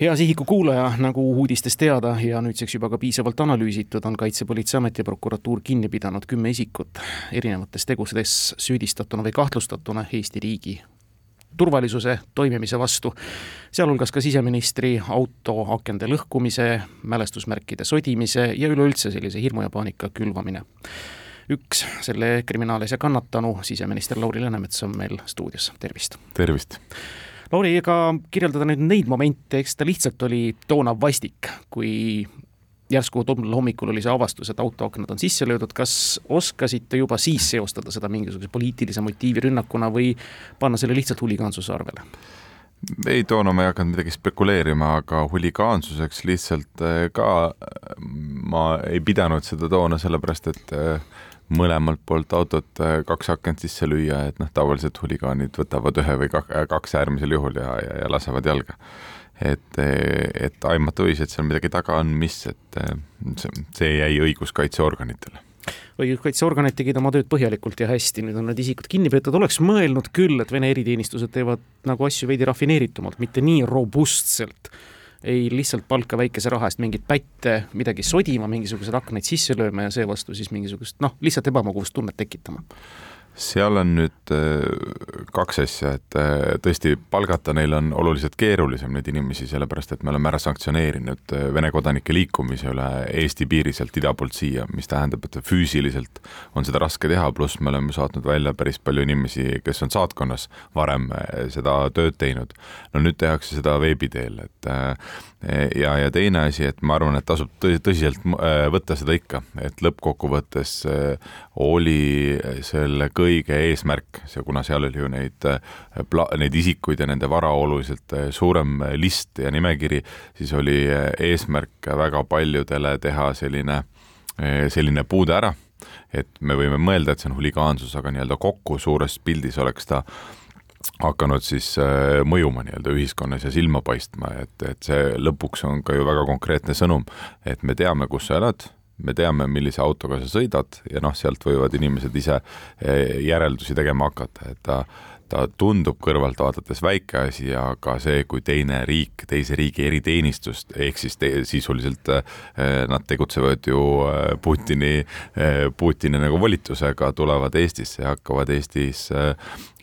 hea sihiku kuulaja, nagu uudistest teada ja nüüdseks juba ka piisavalt analüüsitud, on Kaitsepolitseiamet ja prokuratuur kinni pidanud kümme isikut erinevates tegudes süüdistatuna või kahtlustatuna Eesti riigi turvalisuse toimimise vastu, sealhulgas ka siseministri auto akende lõhkumise, mälestusmärkide sodimise ja üleüldse sellise hirmu ja paanika külvamine. üks selle kriminaalasja kannatanu, siseminister Lauri Läänemets on meil stuudios, tervist! tervist! Lauri, ega kirjeldada nüüd neid momente, eks ta lihtsalt oli toona vastik, kui järsku tol hommikul oli see avastus, et autoaknad on sisse löödud, kas oskasite juba siis seostada seda mingisuguse poliitilise motiivi rünnakuna või panna selle lihtsalt huligaansuse arvele? ei, toona ma ei hakanud midagi spekuleerima, aga huligaansuseks lihtsalt eh, ka ma ei pidanud seda toona, sellepärast et äh, mõlemalt poolt autot äh, kaks akent sisse lüüa, et noh, tavaliselt huligaanid võtavad ühe või kaks äärmisel juhul ja, ja, ja lasevad jalga. et, et aimata võis, et seal midagi taga on, mis, et äh, see, see jäi õiguskaitseorganitele õiguskaitseorganid tegid oma tööd põhjalikult ja hästi, nüüd on need isikud kinni peetud, oleks mõelnud küll, et Vene eriteenistused teevad nagu asju veidi rafineeritumalt, mitte nii robustselt ei lihtsalt palka väikese raha eest mingeid pätte midagi sodima, mingisuguseid aknaid sisse lööma ja seevastu siis mingisugust noh, lihtsalt ebamugavustunnet tekitama seal on nüüd äh, kaks asja, et äh, tõesti palgata neil on oluliselt keerulisem neid inimesi, sellepärast et me oleme ära sanktsioneerinud äh, Vene kodanike liikumise üle Eesti piiri sealt ida poolt siia, mis tähendab, et füüsiliselt on seda raske teha, pluss me oleme saatnud välja päris palju inimesi, kes on saatkonnas varem seda tööd teinud. no nüüd tehakse seda veebi teel, et ja, ja teine asi, et ma arvan, et tasub tõsiselt võtta seda ikka, et lõppkokkuvõttes oli selle kõige eesmärk, see, kuna seal oli ju neid, äh, neid isikuid ja nende vara oluliselt äh, suurem list ja nimekiri, siis oli äh, eesmärk väga paljudele teha selline, selline puude ära, et me võime mõelda, et see on huligaansus, aga nii-öelda kokku suures pildis oleks ta hakanud siis mõjuma nii-öelda ühiskonnas ja silma paistma, et, et see lõpuks on ka ju väga konkreetne sõnum, et me teame, kus sa elad me teame, millise autoga sa sõidad ja noh, sealt võivad inimesed ise eh, järeldusi tegema hakata, et ta, ta tundub kõrvalt vaadates väike asi, aga see, kui teine riik, teise riigi eriteenistust, ehk siis te, sisuliselt eh, nad tegutsevad ju eh, Putini, Putini nagu volitusega, tulevad Eestisse ja hakkavad Eestis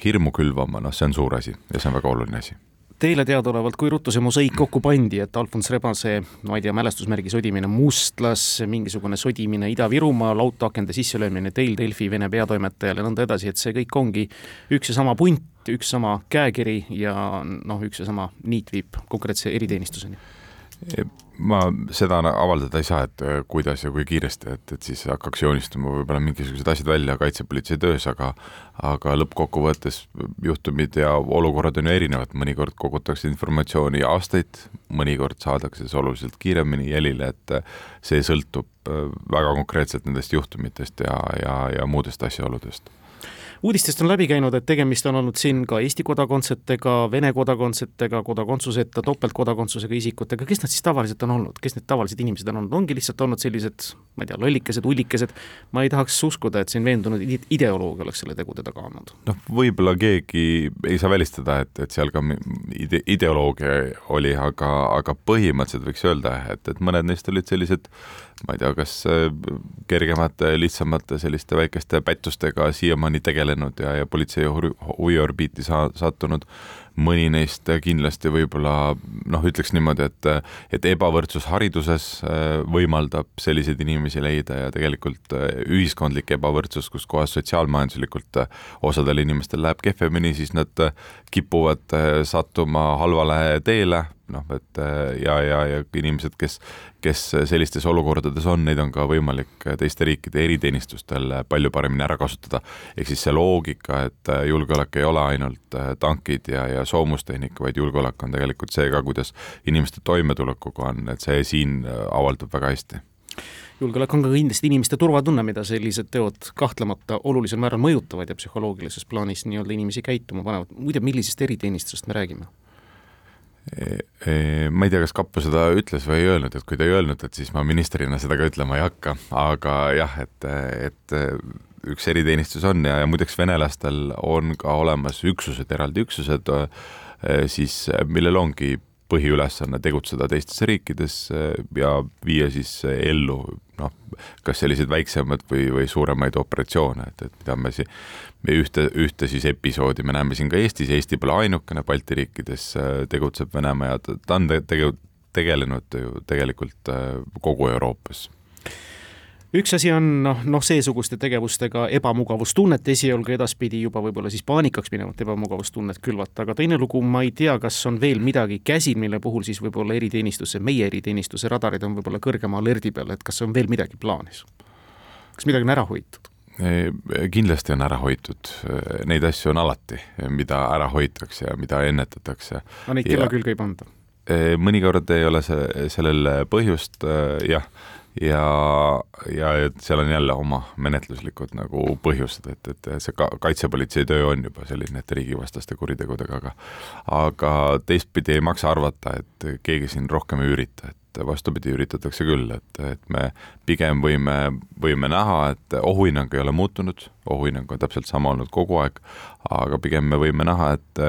hirmu külvama, noh, see on suur asi ja see on väga oluline asi Teile teadaolevalt, kui ruttu see mosaik kokku pandi, et Alfons Rebase, ma ei tea, mälestusmärgi sodimine Mustlas, mingisugune sodimine Ida-Virumaal, autoakende sisselöömine teil Delfi Vene peatoimetajal ja nõnda edasi, et see kõik ongi üks ja sama punt, üks sama käekiri ja noh, üks ja sama niit viib konkreetse eriteenistuseni ma seda avaldada ei saa, et äh, kuidas ja kui kiiresti, et, et siis hakkaks joonistuma võib-olla mingisugused asjad välja kaitsepolitsei töös, aga aga lõppkokkuvõttes juhtumid ja olukorrad on ju erinevad, mõnikord kogutakse informatsiooni aastaid, mõnikord saadakse see oluliselt kiiremini jälile, et äh, see sõltub äh, väga konkreetselt nendest juhtumitest ja, ja, ja muudest asjaoludest uudistest on läbi käinud, et tegemist on olnud siin ka Eesti kodakondsetega, Vene kodakondsetega, kodakondsuseta, topeltkodakondsusega isikutega, kes nad siis tavaliselt on olnud, kes need tavalised inimesed on olnud, ongi lihtsalt olnud sellised, ma ei tea, lollikesed, ullikesed, ma ei tahaks uskuda, et siin veendunud ideoloog oleks selle tegude taga olnud. noh, võib-olla keegi ei saa välistada, et, et seal ka ide-, ideoloogia oli, aga, aga põhimõtteliselt võiks öelda, et, et mõned neist olid sellised ma ei tea, kas äh, kergemate, lihtsamate selliste väikeste pättustega siiamaani tegelenud ja, ja politsei huviorbiiti saa-, sattunud, mõni neist kindlasti võib-olla noh, ütleks niimoodi, et et ebavõrdsus hariduses äh, võimaldab selliseid inimesi leida ja tegelikult äh, ühiskondlik ebavõrdsus, kus kohas sotsiaalmajanduslikult osadel inimestel läheb kehvemini, siis nad kipuvad sattuma halvale teele, noh, et äh, ja, ja, ja inimesed, kes, kes sellistes olukordades on, neid on ka võimalik teiste riikide eriteenistustel palju paremini ära kasutada. ehk siis see loogika, et äh, julgeolek ei ole ainult äh, tankid ja, ja soomustehnika, vaid julgeolek on tegelikult see ka, kuidas inimeste toimetulekuga on, et see siin avaldub väga hästi julgeolek on ka kindlasti inimeste turvatunne, mida sellised teod kahtlemata olulisel määral mõjutavad ja psühholoogilises plaanis nii-öelda inimesi käituma panevad. muide, millisest eriteenistusest me räägime? ma ei tea, kas Kappo seda ütles või ei öelnud, et kui ta ei öelnud, et siis ma ministrina seda ka ütlema ei hakka, aga jah, et, et üks eriteenistus on ja, ja muideks venelastel on ka olemas üksused, eraldi üksused, siis millel ongi põhiülesanne tegutseda teistes riikides ja viia siis ellu noh, kas selliseid väiksemaid või, või suuremaid operatsioone, et, et mida me siin, me ühte, ühte siis episoodi me näeme siin ka Eestis, Eesti pole ainukene, Balti riikides tegutseb Venemaa ja ta, ta on tege-, tegelenud ju tegelikult kogu Euroopas üks asi on noh, noh seesuguste tegevustega ebamugavustunnet esialgu, edaspidi juba võib-olla siis paanikaks minevat ebamugavustunnet külvata, aga teine lugu, ma ei tea, kas on veel midagi käsil, mille puhul siis võib-olla eriteenistuse, meie eriteenistuse radarid on võib-olla kõrgema alerdi peal, et kas on veel midagi plaanis? kas midagi on ära hoitud? kindlasti on ära hoitud, neid asju on alati, mida ära hoitakse ja mida ennetatakse. no neid kella külge ei panda? mõnikord ei ole see, sellel põhjust, jah ja, ja et seal on jälle oma menetluslikud nagu põhjused, et, et see ka kaitsepolitsei töö on juba selline, et riigivastaste kuritegudega, aga aga teistpidi ei maksa arvata, et keegi siin rohkem ei ürita, et vastupidi, üritatakse küll, et, et me pigem võime, võime näha, et ohuhinnang ei ole muutunud, ohuhinnang on täpselt sama olnud kogu aeg, aga pigem me võime näha, et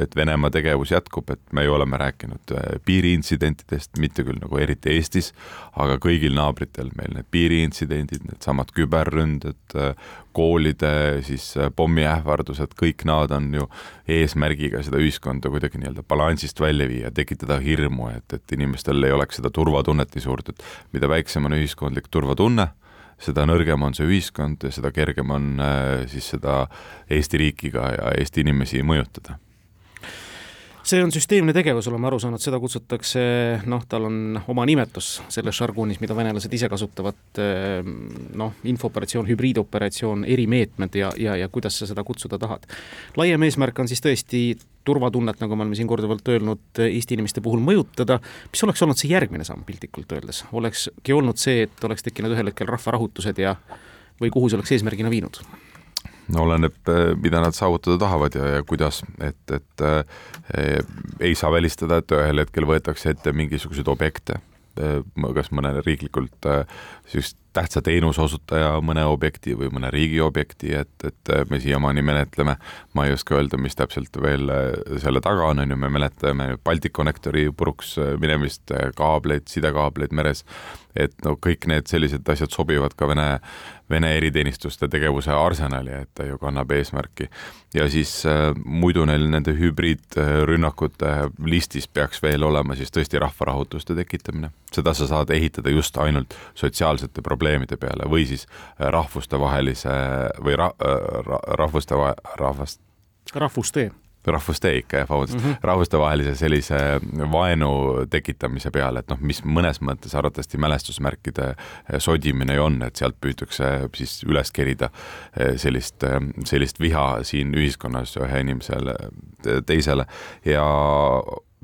et Venemaa tegevus jätkub, et me ju oleme rääkinud äh, piiriintsidentidest, mitte küll nagu eriti Eestis, aga kõigil naabritel meil need piiriintsidendid, needsamad küberründed, äh, koolide siis äh, pommiähvardused, kõik nad on ju eesmärgiga seda ühiskonda kuidagi nii-öelda balansist välja viia, tekitada hirmu, et, et inimestel ei oleks seda turvatunnet nii suurt, et mida väiksem on ühiskondlik turvatunne, seda nõrgem on see ühiskond ja seda kergem on siis seda Eesti riiki ka ja Eesti inimesi mõjutada see on süsteemne tegevus, oleme aru saanud, seda kutsutakse, noh, tal on oma nimetus selles žargoonis, mida venelased ise kasutavad, ehm, noh, infooperatsioon, hübriidoperatsioon, erimeetmed ja, ja, ja kuidas sa seda kutsuda tahad. laiem eesmärk on siis tõesti turvatunnet, nagu me oleme siin korduvalt öelnud, Eesti inimeste puhul mõjutada, mis oleks olnud see järgmine samm piltlikult öeldes? olekski olnud see, et oleks tekkinud ühel hetkel rahvarahutused ja või kuhu see oleks eesmärgina viinud? Oleneb, eh, mida nad saavutada tahavad ja, ja kuidas, et, et äh, ei saa välistada, et ühel hetkel võetakse ette mingisuguseid objekte, kas mõne riiklikult sellist tähtsa teenuse osutaja mõne objekti või mõne riigi objekti, et, et me siiamaani menetleme, ma ei oska öelda, mis täpselt veel selle taga on, on ju, me menetleme Balticconnectori puruks minemist, kaableid, sidekaableid meres, et no kõik need sellised asjad sobivad ka Vene, Vene eriteenistuste tegevuse arsenali, et ta ju kannab eesmärki. ja siis äh, muidu neil nende hübriidrünnakute listis peaks veel olema siis tõesti rahvarahutuste tekitamine. seda sa saad ehitada just ainult sotsiaalsete probleemide peale või siis rahvustevahelise või ra, ra, rahvuste, rahvast rahvustee. rahvuste ikka jah, vabandust. Mm -hmm., rahvustevahelise sellise vaenu tekitamise peale, et noh, mis mõnes mõttes arvatavasti mälestusmärkide sodimine ju on, et sealt püütakse siis üles kerida sellist, sellist viha siin ühiskonnas ühe inimesele teisele. Ja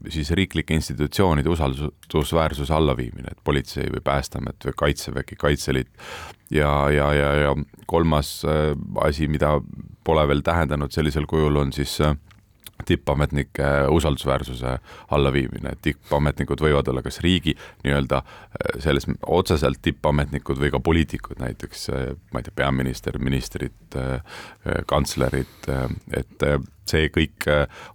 siis riiklike institutsioonide usaldusväärsuse allaviimine, et politsei või Päästeamet või Kaitsevägi, Kaitseliit. Ja, ja, ja, ja kolmas asi, mida pole veel tähendanud sellisel kujul, on siis äh, tippametnike usaldusväärsuse allaviimine, et tippametnikud võivad olla kas riigi nii-öelda äh, selles otseselt tippametnikud või ka poliitikud, näiteks äh, ma ei tea, peaminister, ministrid, äh, kantslerid, et see kõik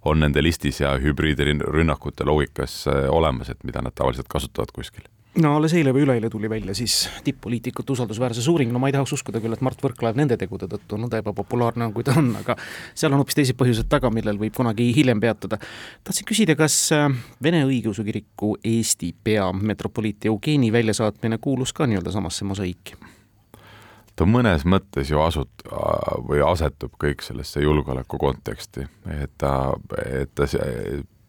on nende listis ja hübriidrünnakute loogikas olemas, et mida nad tavaliselt kasutavad kuskil no alles eile või üleeile tuli välja siis tipp-poliitikute usaldusväärsuse uuring, no ma ei tahaks uskuda küll, et Mart Võrklaev nende tegude tõttu nõnda ebapopulaarne on, kui ta on, aga seal on hoopis teised põhjused taga, millel võib kunagi hiljem peatuda. tahtsin küsida, kas äh, Vene Õigeusu Kiriku Eesti pea metropoliit Eugeni väljasaatmine kuulus ka nii-öelda samasse mosaiiki? ta mõnes mõttes ju asut- või asetub kõik sellesse julgeoleku konteksti, et ta, et ta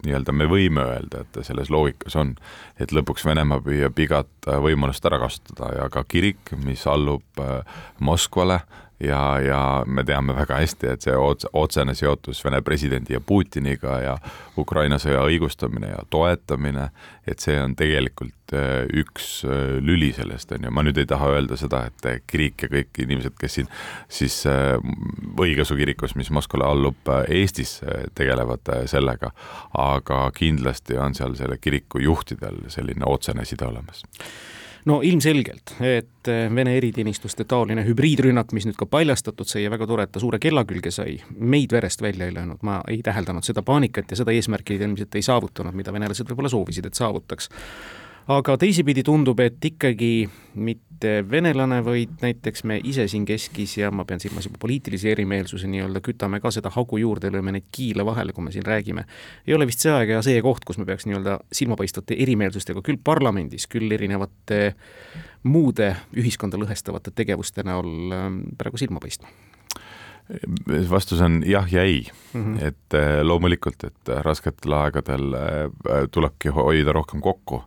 nii-öelda me võime öelda, et ta selles loogikas on, et lõpuks Venemaa püüab igat äh, võimalust ära kasutada ja ka kirik, mis allub äh, Moskvale, ja, ja me teame väga hästi, et see ots-, otsene seotus Vene presidendi ja Putiniga ja Ukraina sõja õigustamine ja toetamine, et see on tegelikult äh, üks äh, lüli sellest, on ju, ma nüüd ei taha öelda seda, et kirik ja kõik inimesed, kes siin siis äh, õigeusu kirikus, mis Moskvale allub, Eestis tegelevad sellega, aga kindlasti on seal selle kiriku juhtidel selline otsene side olemas no ilmselgelt, et Vene eriteenistuste taoline hübriidrünnak, mis nüüd ka paljastatud sai ja väga tore, et ta suure kella külge sai, meid verest välja ei löönud, ma ei täheldanud seda paanikat ja seda eesmärki ilmselt ei saavutanud, mida venelased võib-olla soovisid, et saavutaks aga teisipidi tundub, et ikkagi mitte venelane, vaid näiteks me ise siin keskis ja ma pean silmas juba poliitilisi erimeelsusi nii-öelda, kütame ka seda hagu juurde, lööme neid kiile vahele, kui me siin räägime. ei ole vist see aeg ja see koht, kus me peaks nii-öelda silmapaistvate erimeelsustega küll parlamendis, küll erinevate muude ühiskonda lõhestavate tegevuste näol ähm, praegu silma paistma vastus on jah ja ei mm. -hmm. et äh, loomulikult, et rasketel aegadel äh, tulebki hoida rohkem kokku,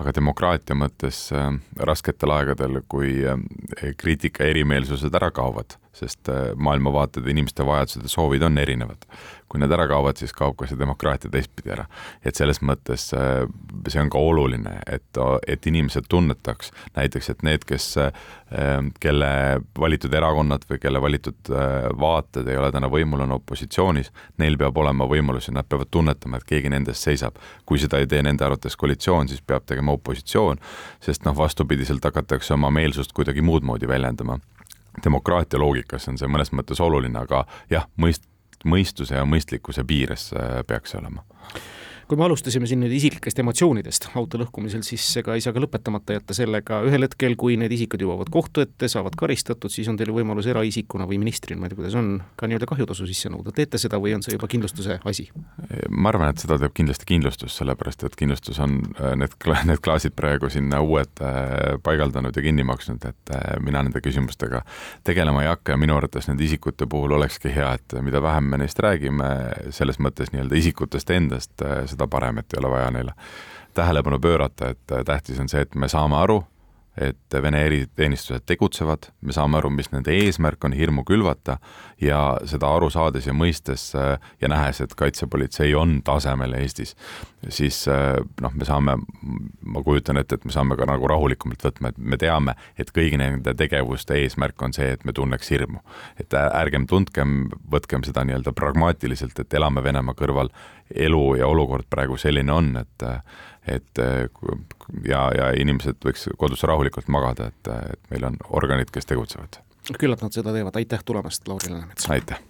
aga demokraatia mõttes äh, rasketel aegadel, kui äh, kriitika erimeelsused ära kaovad, sest äh, maailmavaated, inimeste vajadused ja soovid on erinevad. kui need ära kaovad, siis kaob ka see demokraatia teistpidi ära. et selles mõttes see on ka oluline, et, et inimesed tunnetaks näiteks, et need, kes kelle valitud erakonnad või kelle valitud vaated ei ole täna võimul, on opositsioonis, neil peab olema võimalus ja nad peavad tunnetama, et keegi nende eest seisab. kui seda ei tee nende arvates koalitsioon, siis peab tegema tegema opositsioon, sest noh, vastupidiselt hakatakse oma meelsust kuidagi muud moodi väljendama. demokraatia loogikas on see mõnes mõttes oluline, aga jah, mõist-, mõistuse ja mõistlikkuse piires peaks see olema kui me alustasime siin nüüd isiklikest emotsioonidest auto lõhkumisel, siis ega ei saa ka lõpetamata jätta sellega, ühel hetkel, kui need isikud jõuavad kohtu ette, saavad karistatud, siis on teil võimalus eraisikuna või ministrina, ma ei tea, kuidas on, ka nii-öelda kahjutasu sisse nõuda, teete seda või on see juba kindlustuse asi? ma arvan, et seda teeb kindlasti kindlustus, sellepärast et kindlustus on äh, need, need klaasid praegu sinna uued äh, paigaldanud ja kinni maksnud, et äh, mina nende küsimustega tegelema ei hakka ja minu arvates nende isikute puhul olekski hea, et mida vähem me neist räägime, selles mõttes nii-öelda isikutest endast, seda seda parem, et ei ole vaja neile tähelepanu pöörata, et tähtis on see, et me saame aru, et Vene eriteenistused tegutsevad, me saame aru, mis nende eesmärk on hirmu külvata ja seda aru saades ja mõistes ja nähes, et kaitsepolitsei on tasemel Eestis, siis noh, me saame, ma kujutan ette, et me saame ka nagu rahulikumalt võtma, et me teame, et kõigi nende tegevuste eesmärk on see, et me tunneks hirmu. et ärgem tundkem, võtkem seda nii-öelda pragmaatiliselt, et elame Venemaa kõrval, elu ja olukord praegu selline on, et et ja, ja inimesed võiks kodus rahulikult magada, et, et meil on organid, kes tegutsevad. küllap nad seda teevad, aitäh tulemast, Lauri Läänemets! aitäh!